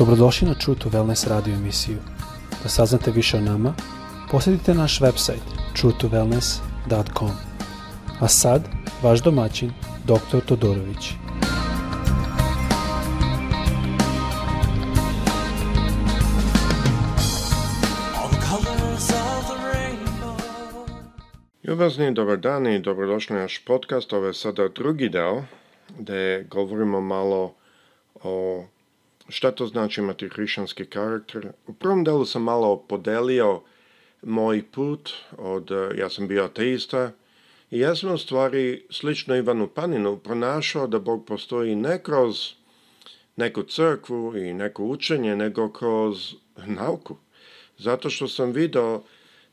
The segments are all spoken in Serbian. Dobrodošli na True to Wellness radio emisiju. Da saznate više o nama, posjetite naš website truetowellness.com. A sad, vaš domaćin, dr. Todorović. Ljubazni dobar dan i dobrodošli na naš podcast. Ovo je sada drugi deo gde govorimo malo o šta to znači imati hrišćanski karakter? U prvom delu sam malo podelio moj put od, e, ja sam bio ateista, i ja sam u stvari, slično Ivanu Paninu, pronašao da Bog postoji ne kroz neku crkvu i neko učenje, nego kroz nauku. Zato što sam video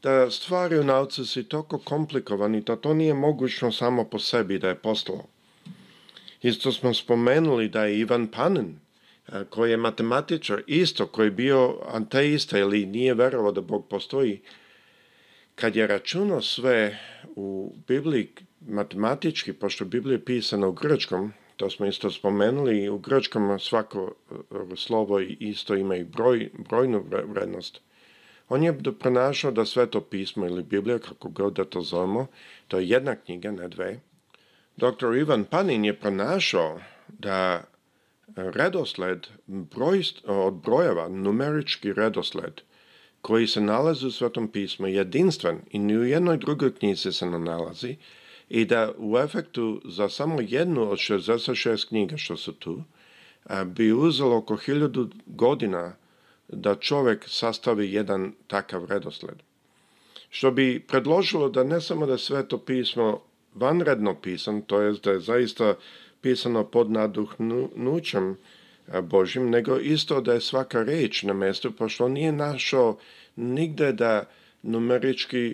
da stvari u nauci su toliko komplikovani da to nije mogućno samo po sebi da je postalo. Isto smo spomenuli da je Ivan Panin E, koji je matematičar, isto koji je bio anteista ili nije verovao da Bog postoji, kad je računao sve u Bibliji matematički, pošto Biblija je pisana u grčkom, to smo isto spomenuli, u grčkom svako e, slovo isto ima i broj, brojnu vrednost. On je pronašao da sve to pismo ili Biblija, kako god da to zovemo, to je jedna knjiga, ne dve. Dr. Ivan Panin je pronašao da redosled broj, od brojeva, numerički redosled koji se nalazi u Svetom pismu jedinstven i ni u jednoj drugoj knjizi se ne nalazi i da u efektu za samo jednu od 66 knjiga što su tu eh, bi uzelo oko hiljadu godina da čovek sastavi jedan takav redosled. Što bi predložilo da ne samo da je sveto pismo vanredno pisan, to jest da je zaista pisano pod naduhnućem eh, Božim, nego isto da je svaka reč na mestu, pošto on nije našao nigde da numerički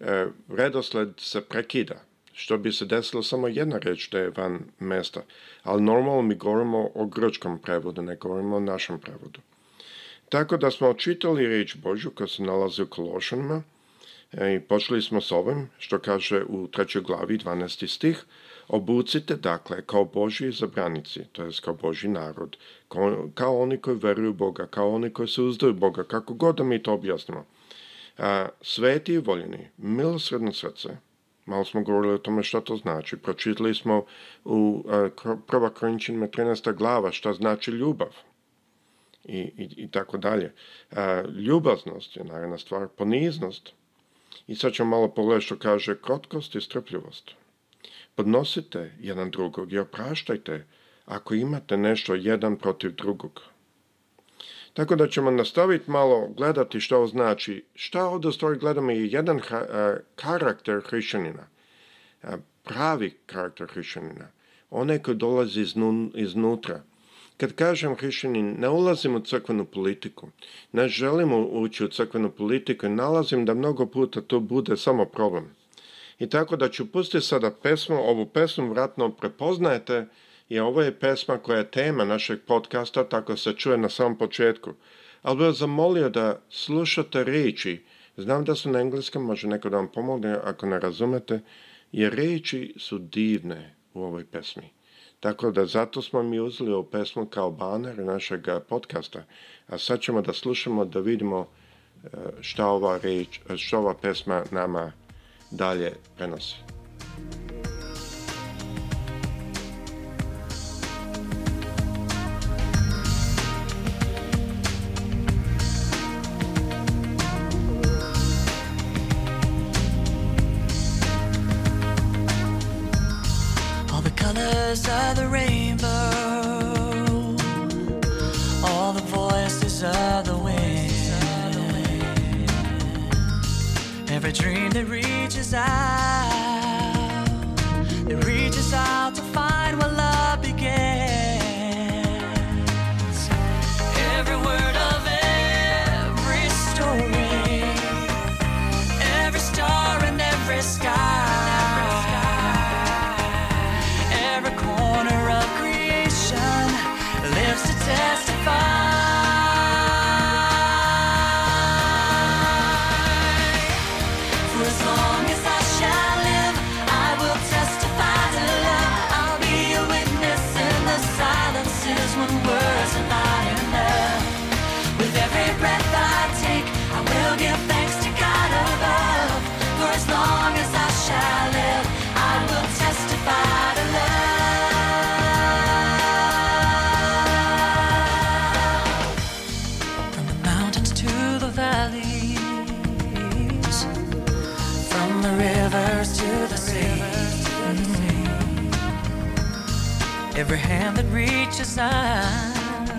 eh, redosled se prekida, što bi se desilo samo jedna reč da je van mesta. Ali normalno mi govorimo o grčkom prevodu, ne govorimo o našem prevodu. Tako da smo čitali reč Božju koja se nalazi u Kološanima eh, i počeli smo s ovim što kaže u trećoj glavi 12. stih Obucite, dakle, kao Boži izabranici, to je kao Boži narod, kao, oni koji veruju Boga, kao oni koji se uzdaju Boga, kako god da mi to objasnimo. A, sveti i voljeni, milosredno srce, malo smo govorili o tome što to znači, pročitali smo u a, prva Korinčinima 13. glava šta znači ljubav, i, i, i tako dalje. A, ljubaznost je naravna stvar, poniznost. I sad ćemo malo pogledati što kaže krotkost i strpljivost. Podnosite jedan drugog i opraštajte ako imate nešto jedan protiv drugog. Tako da ćemo nastaviti malo gledati što znači, šta ovdje u gledamo je jedan karakter hrišćanina, pravi karakter hrišćanina, onaj koji dolazi iznutra. Kad kažem hrišćanin, ne ulazim u crkvenu politiku, ne želimo ući u crkvenu politiku i nalazim da mnogo puta to bude samo problem. I tako da ću pustiti sada pesmu, ovu pesmu vratno prepoznajete, jer ovo je pesma koja je tema našeg podcasta, tako se čuje na samom početku. Ali bih zamolio da slušate reči, Znam da su na engleskom, može neko da vam pomogne ako ne razumete, jer reči su divne u ovoj pesmi. Tako da zato smo mi uzeli ovu pesmu kao baner našeg podcasta. A sad ćemo da slušamo, da vidimo e, šta ova, reč, e, šta ova pesma nama dalje prenose. Every hand that reaches out,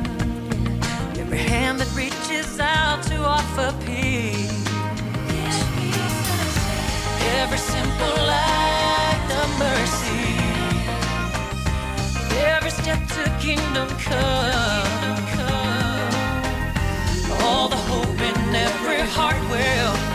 every hand that reaches out to offer peace. Every simple act of mercy, every step to kingdom come. All the hope in every heart will.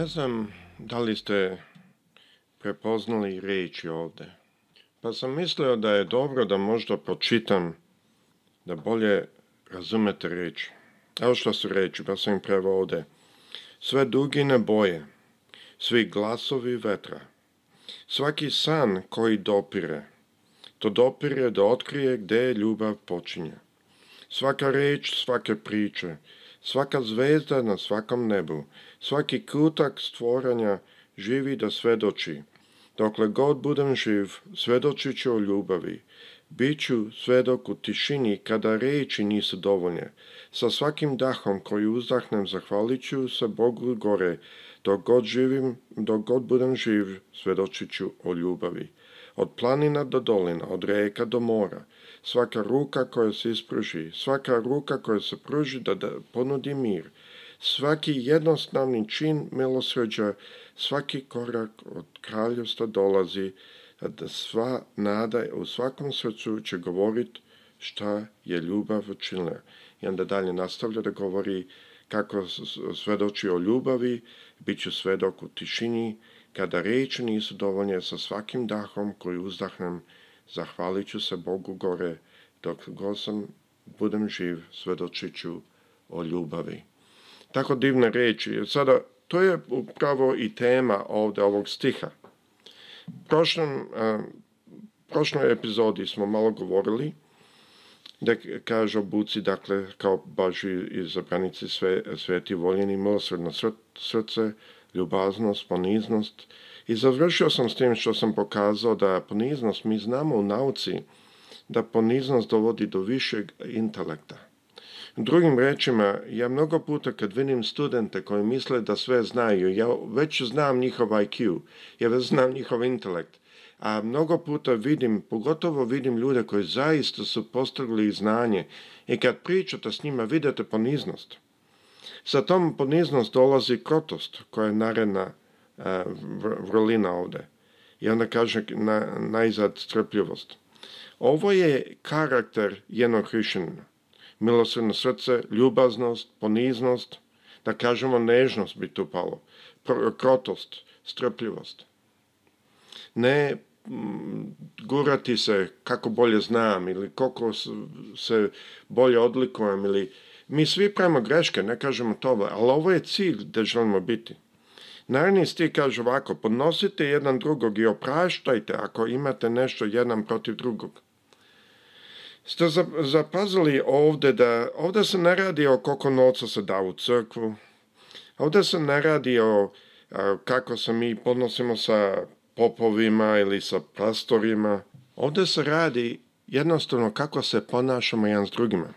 Ne znam da li ste prepoznali reči ovde. Pa sam mislio da je dobro da možda pročitam da bolje razumete reči. Evo što su reči, pa sam im prevao ovde. Sve dugine boje, svi glasovi vetra, svaki san koji dopire, to dopire da otkrije gde ljubav počinje. Svaka reč, svake priče, svaka zvezda na svakom nebu, Svaki kutak stvoranja živi da svedoči. Dokle god budem živ, svedočit ću o ljubavi. Biću svedok u tišini kada reči nisu dovoljne. Sa svakim dahom koji uzdahnem zahvalit ću se Bogu gore. Dok god živim, dok god budem živ, svedočit ću o ljubavi. Od planina do dolina, od reka do mora. Svaka ruka koja se ispruži, svaka ruka koja se pruži da, da ponudi mir – svaki jednostavni čin milosrđa, svaki korak od kraljevstva dolazi, da sva nada u svakom srcu će govoriti šta je ljubav učinila. I onda dalje nastavlja da govori kako svedoči o ljubavi, bit ću svedok u tišini, kada reči nisu dovoljne sa svakim dahom koji uzdahnem, zahvalit ću se Bogu gore, dok god sam budem živ, svedočit ću o ljubavi. Tako divne reči. Jer sada, to je upravo i tema ovde ovog stiha. Prošlom, prošloj epizodi smo malo govorili da kaže o buci, dakle, kao baži iz zabranici sve, sveti voljeni, milosredno srce, ljubaznost, poniznost. I završio sam s tim što sam pokazao da poniznost, mi znamo u nauci da poniznost dovodi do višeg intelekta Drugim rečima, ja mnogo puta kad vidim studente koji misle da sve znaju, ja već znam njihov IQ, ja već znam njihov intelekt, a mnogo puta vidim, pogotovo vidim ljude koji zaista su postigli znanje i kad pričate s njima videte poniznost. Sa tom poniznost dolazi krotost koja je naredna e, vrlina ovde. I onda kaže na, najzad strpljivost. Ovo je karakter jednog hrišćanina milosredno srce, ljubaznost, poniznost, da kažemo nežnost bi tu palo, krotost, strpljivost. Ne gurati se kako bolje znam ili koliko se bolje odlikujem ili mi svi pravimo greške, ne kažemo to, ali ovo je cilj da želimo biti. Naredni sti kaže ovako, podnosite jedan drugog i opraštajte ako imate nešto jedan protiv drugog ste zapazili ovde da ovde se ne radi o koliko novca se da u crkvu, ovde se ne radi o kako se mi podnosimo sa popovima ili sa pastorima. Ovde se radi jednostavno kako se ponašamo jedan s drugima.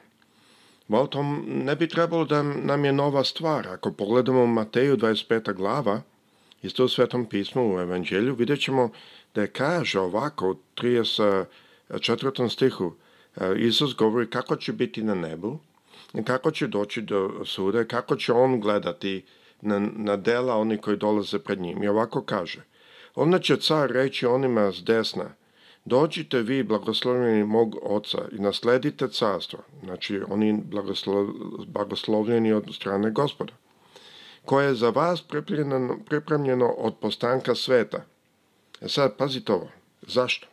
Valtom ne bi trebalo da nam je nova stvar. Ako pogledamo Mateju 25. glava, isto u Svetom pismu u Evanđelju, vidjet ćemo da je kaže ovako u 34. stihu E, Isus govori kako će biti na nebu, kako će doći do suda, kako će on gledati na, na dela oni koji dolaze pred njim. I ovako kaže, onda će car reći onima s desna, dođite vi blagoslovljeni mog oca i nasledite carstvo. Znači, oni blagoslovljeni od strane gospoda koje je za vas pripremljeno od postanka sveta. E sad, pazite ovo. Zašto?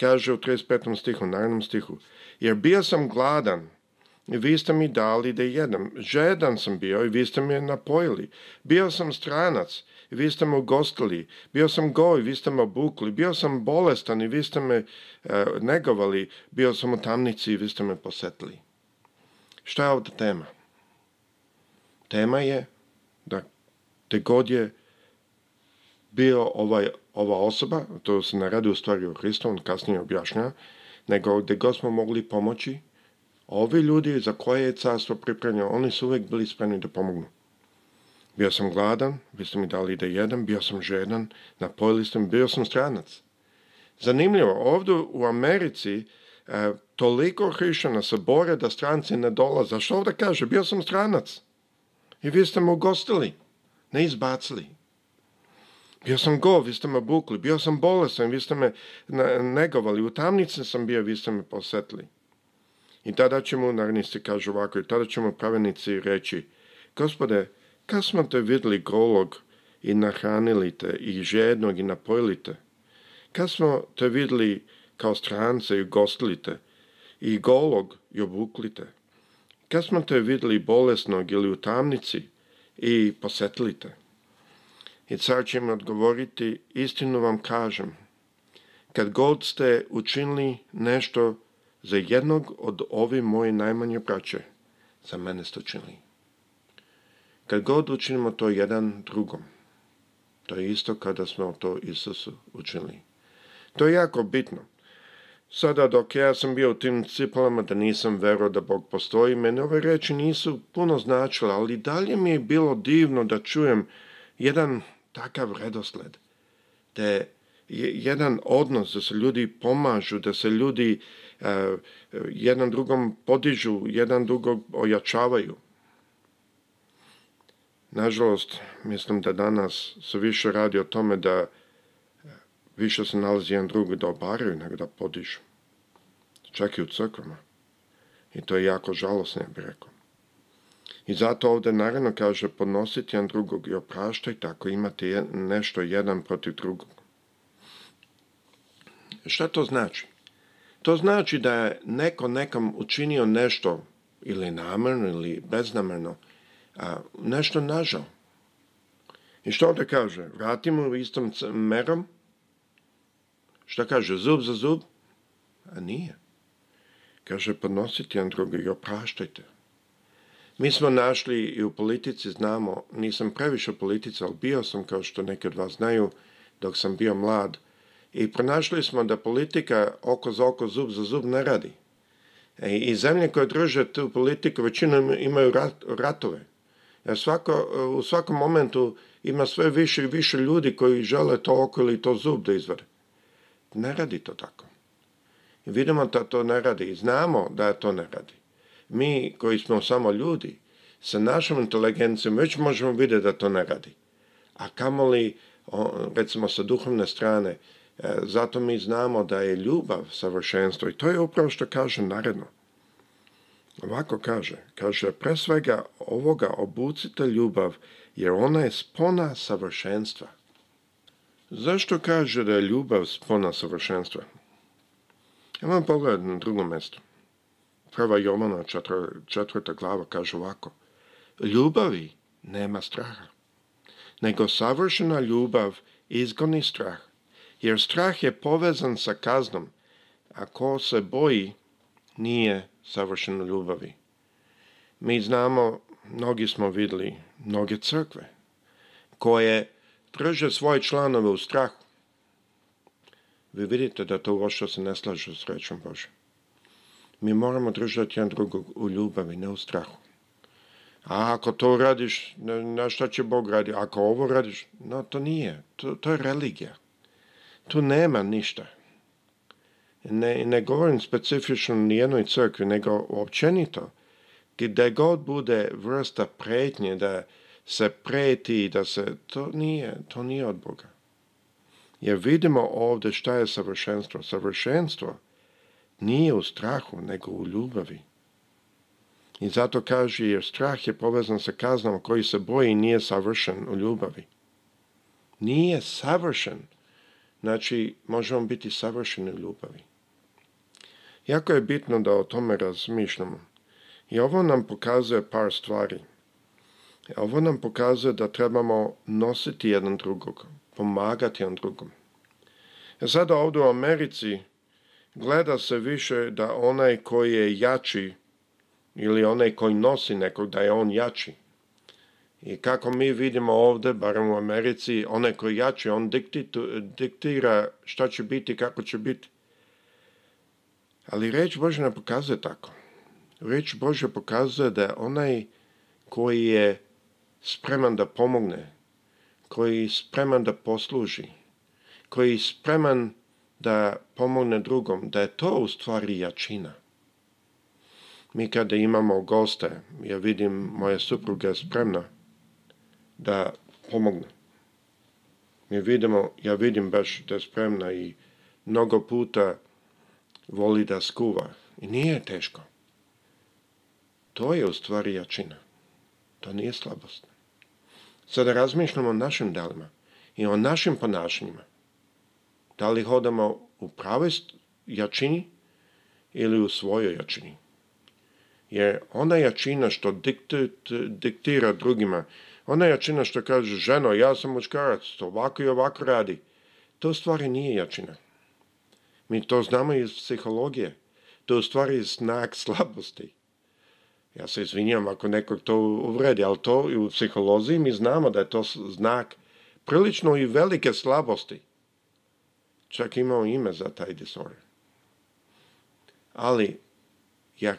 kaže u 35. stihu, narednom stihu, jer bio sam gladan i vi ste mi dali da jedem, žedan sam bio i vi ste me napojili, bio sam stranac i vi ste me ugostili, bio sam goj, vi ste me obukli, bio sam bolestan i vi ste me e, negovali, bio sam u tamnici i vi ste me posetili. Šta je ovde tema? Tema je da te god je bio ovaj, ova osoba, to se ne radi u stvari o Hristu, on kasnije objašnja, nego gde god smo mogli pomoći, ovi ljudi za koje je carstvo pripremljeno, oni su uvek bili spremni da pomognu. Bio sam gladan, vi ste mi dali da jedem, bio sam žedan, napojili ste mi, bio sam stranac. Zanimljivo, ovdje u Americi e, toliko hrišćana se bore da stranci ne dolaze. Što ovdje da kaže? Bio sam stranac. I vi ste me ugostili, ne izbacili. Bio sam gov, vi ste me bukli, bio sam bolesan, vi ste me negovali, u tamnici sam bio, vi ste me posetili. I tada će mu narnici kažu ovako, i tada će mu pravenici reći, gospode, kad smo te videli golog i nahranili te, i žednog i napojili te? Kad smo te vidjeli kao strance i gostili te, i golog i obukli te? Kad smo te vidjeli bolesnog ili u tamnici i posetili te? I car će im odgovoriti, istinu vam kažem, kad god ste učinili nešto za jednog od ovi moji najmanje braće, za mene ste učinili. Kad god učinimo to jedan drugom, to je isto kada smo to Isusu učinili. To je jako bitno. Sada dok ja sam bio u tim cipelama da nisam vero da Bog postoji, mene ove reči nisu puno značile, ali dalje mi je bilo divno da čujem jedan takav redosled, da je jedan odnos da se ljudi pomažu, da se ljudi eh, jedan drugom podižu, jedan drugog ojačavaju. Nažalost, mislim da danas se više radi o tome da e, više se nalazi jedan drugi da obaraju nego da podižu. Čak i u crkvama. I to je jako žalosno, ja bih rekao. I zato ovde naravno kaže podnositi jedan drugog i opraštaj, tako imate nešto jedan protiv drugog. Šta to znači? To znači da je neko nekom učinio nešto ili namerno ili beznamerno, a, nešto nažao. I što onda kaže? Vratimo istom merom? Šta kaže? Zub za zub? A nije. Kaže, podnosite jedan drugi i opraštajte. Mi smo našli i u politici znamo, nisam previše politica, ali bio sam kao što neki od vas znaju dok sam bio mlad i pronašli smo da politika oko za oko, zub za zub ne radi. E, I zemlje koje drže tu politiku većinom imaju rat, ratove. Jer svako, e, u svakom momentu ima sve više i više ljudi koji žele to oko ili to zub da izvade. Ne radi to tako. I vidimo da to ne radi i znamo da to ne radi mi koji smo samo ljudi, sa našom inteligencijom već možemo vidjeti da to ne radi. A kamoli, recimo sa duhovne strane, e, zato mi znamo da je ljubav savršenstvo i to je upravo što kaže naredno. Ovako kaže, kaže, pre svega ovoga obucite ljubav, jer ona je spona savršenstva. Zašto kaže da je ljubav spona savršenstva? Imamo pogled na drugo mjesto. Prva Jovana, četvrta glava, kaže ovako. Ljubavi nema straha, nego savršena ljubav izgoni strah, jer strah je povezan sa kaznom, a ko se boji nije savršeno ljubavi. Mi znamo, mnogi smo videli mnoge crkve koje drže svoje članove u strahu. Vi vidite da to uopšte se ne slaže s rećom Božom. Mi moramo držati jedan drugog u ljubavi, ne u strahu. A ako to radiš, na na šta će Bog radi? Ako ovo radiš, no to nije. To, to je religija. Tu nema ništa. Ne, ne govorim specifično ni jednoj crkvi, nego općenito. Gde god bude vrsta pretnje da se preti, da se, to nije, to nije od Boga. Jer vidimo ovdje šta je savršenstvo. Savršenstvo Nije u strahu, nego u ljubavi. I zato kaže, jer strah je povezan sa kaznom koji se boji nije savršen u ljubavi. Nije savršen, znači možemo biti savršeni u ljubavi. Jako je bitno da o tome razmišljamo. I ovo nam pokazuje par stvari. Ovo nam pokazuje da trebamo nositi jedan drugog, pomagati jedan drugom. E sada ovdje u Americi gleda se više da onaj koji je jači ili onaj koji nosi nekog, da je on jači. I kako mi vidimo ovde, barem u Americi, onaj koji je jači, on diktitu, diktira šta će biti, kako će biti. Ali reč Božja ne pokazuje tako. Reč Božja pokazuje da onaj koji je spreman da pomogne, koji je spreman da posluži, koji je spreman da pomogne drugom, da je to u stvari jačina. Mi kada imamo goste, ja vidim moja supruga je spremna da pomogne. Mi vidimo, ja vidim baš da je spremna i mnogo puta voli da skuva. I nije teško. To je u stvari jačina. To nije slabost. Sada razmišljamo o našim delima i o našim ponašanjima. Da li hodamo u pravoj jačini ili u svojoj jačini? Jer ona jačina što diktira drugima, ona jačina što kaže ženo, ja sam muškarac, to ovako i ovako radi, to u stvari nije jačina. Mi to znamo iz psihologije. To je u stvari znak slabosti. Ja se izvinjam ako nekog to uvredi, ali to i u psihologiji mi znamo da je to znak prilično i velike slabosti čak imao ime za taj disorder. Ali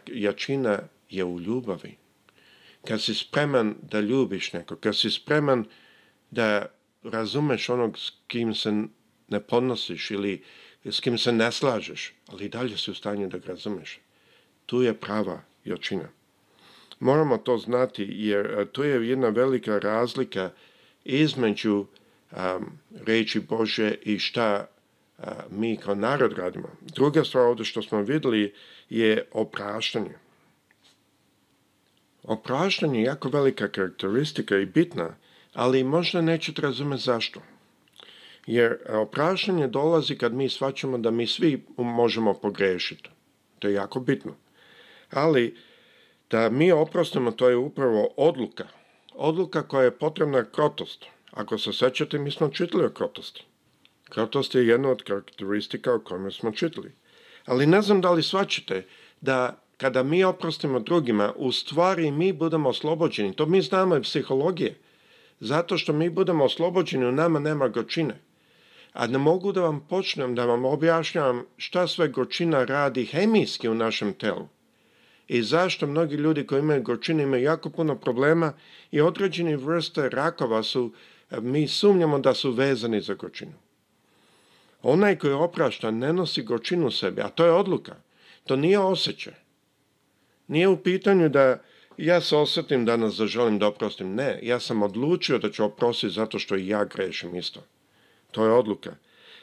jačina je u ljubavi. Kad si spreman da ljubiš nekog, kad si spreman da razumeš onog s kim se ne podnosiš ili s kim se ne slažeš, ali dalje si u stanju da ga razumeš. Tu je prava jačina. Moramo to znati jer to je jedna velika razlika između um, reči Bože i šta mi kao narod radimo. Druga stvar ovde što smo videli je opraštanje. Opraštanje je jako velika karakteristika i bitna, ali možda nećete razumeti zašto. Jer e, opraštanje dolazi kad mi svaćamo da mi svi možemo pogrešiti. To je jako bitno. Ali da mi oprostimo, to je upravo odluka. Odluka koja je potrebna krotost. Ako se sećate, mi smo čitali o krotosti. Kao to ste jedna od karakteristika o kojima smo čitali. Ali ne znam da li svačite da kada mi oprostimo drugima, u stvari mi budemo oslobođeni. To mi znamo iz psihologije. Zato što mi budemo oslobođeni, u nama nema gočine. A ne mogu da vam počnem da vam objašnjavam šta sve gočina radi hemijski u našem telu. I zašto mnogi ljudi koji imaju gorčine imaju jako puno problema i određene vrste rakova su, mi sumnjamo da su vezani za gočinu. Onaj koji oprašta ne nosi gorčinu sebi, a to je odluka. To nije osjećaj. Nije u pitanju da ja se osjetim danas da želim da oprostim. Ne, ja sam odlučio da ću oprostiti zato što i ja grešim isto. To je odluka.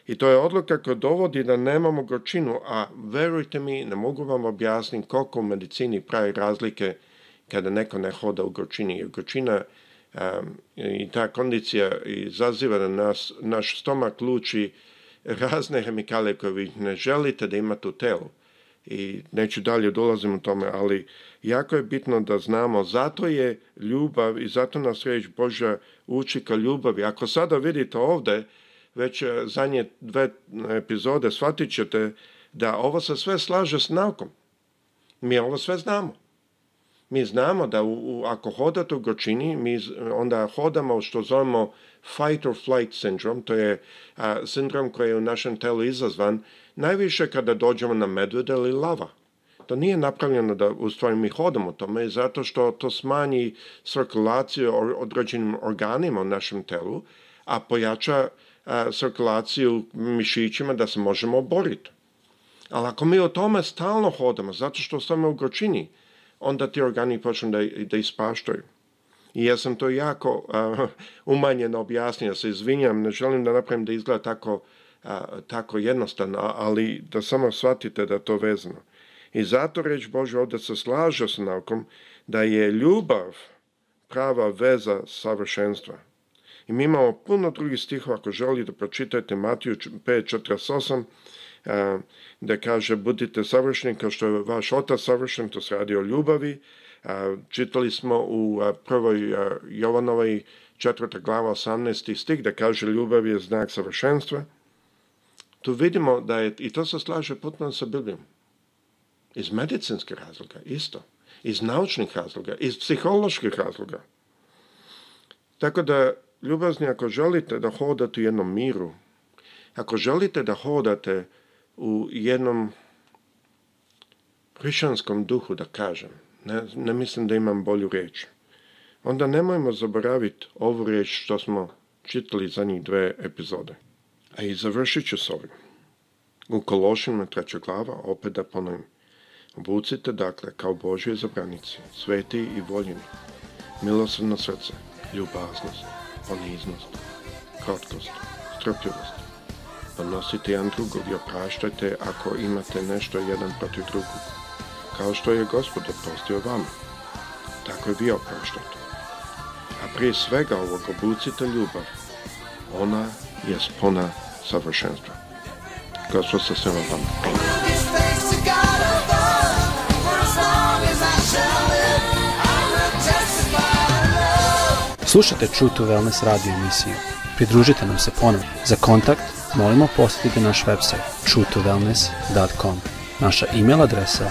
I to je odluka koja dovodi da nemamo gorčinu, a verujte mi, ne mogu vam objasniti koliko u medicini pravi razlike kada neko ne hoda u gorčini. Jer gorčina um, i ta kondicija izaziva da nas, naš stomak luči razne hemikalije koje vi ne želite da imate u telu. I neću dalje dolazim u tome, ali jako je bitno da znamo, zato je ljubav i zato nas riječ Božja uči ka ljubavi. Ako sada vidite ovde, već e, zadnje dve e, epizode, shvatit ćete da ovo se sve slaže s naukom. Mi ovo sve znamo. Mi znamo da u, u, ako hodate u gorčini, mi onda hodamo što zovemo fight or flight sindrom, to je a, sindrom koji je u našem telu izazvan najviše kada dođemo na medvede ili lava. To nije napravljeno da u stvari mi hodamo tome zato što to smanji cirkulaciju određenim organima u našem telu, a pojača a, cirkulaciju mišićima da se možemo boriti. Ali ako mi o tome stalno hodamo, zato što smo u gorčini, onda ti organi počnu da, da ispaštaju. I ja sam to jako a, umanjeno objasnio, se izvinjam, ne želim da napravim da izgleda tako, a, tako jednostavno, ali da samo shvatite da to vezano. I zato reč Bože ovdje se slaže s naukom da je ljubav prava veza savršenstva. I mi imamo puno drugih stihova, ako želite, da pročitajte Matiju 5, 5.48, da kaže budite savršeni kao što je vaš otac savršen, to se radi o ljubavi, Čitali smo u prvoj Jovanovoj četvrta glava 18. stih da kaže ljubav je znak savršenstva. Tu vidimo da je, i to se slaže potpuno sa Biblijom, iz medicinskih razloga, isto, iz naučnih razloga, iz psiholoških razloga. Tako da, ljubazni, ako želite da hodate u jednom miru, ako želite da hodate u jednom hrišćanskom duhu, da kažem, Ne, ne mislim da imam bolju reč. Onda nemojmo zaboraviti ovu reč što smo čitali za zadnjih dve epizode. A i završit ću s ovim. U Kološima treća glava, opet da ponovim. Obucite dakle kao Božje zabranici, sveti i voljeni, milosrdno srce, ljubaznost, poniznost, krotkost, strpljivost. Ponosite pa jedan drugog i opraštajte ako imate nešto jedan protiv drugog kao što je gospod postio vama. Tako je vi opraštate. A prije svega ovog obucite ljubav. Ona je spona savršenstva. Gospod sa svema vama. Slušajte True to Wellness radio emisiju. Pridružite nam se ponovno. Za kontakt molimo posjetite naš website www.truetowellness.com Naša e-mail adresa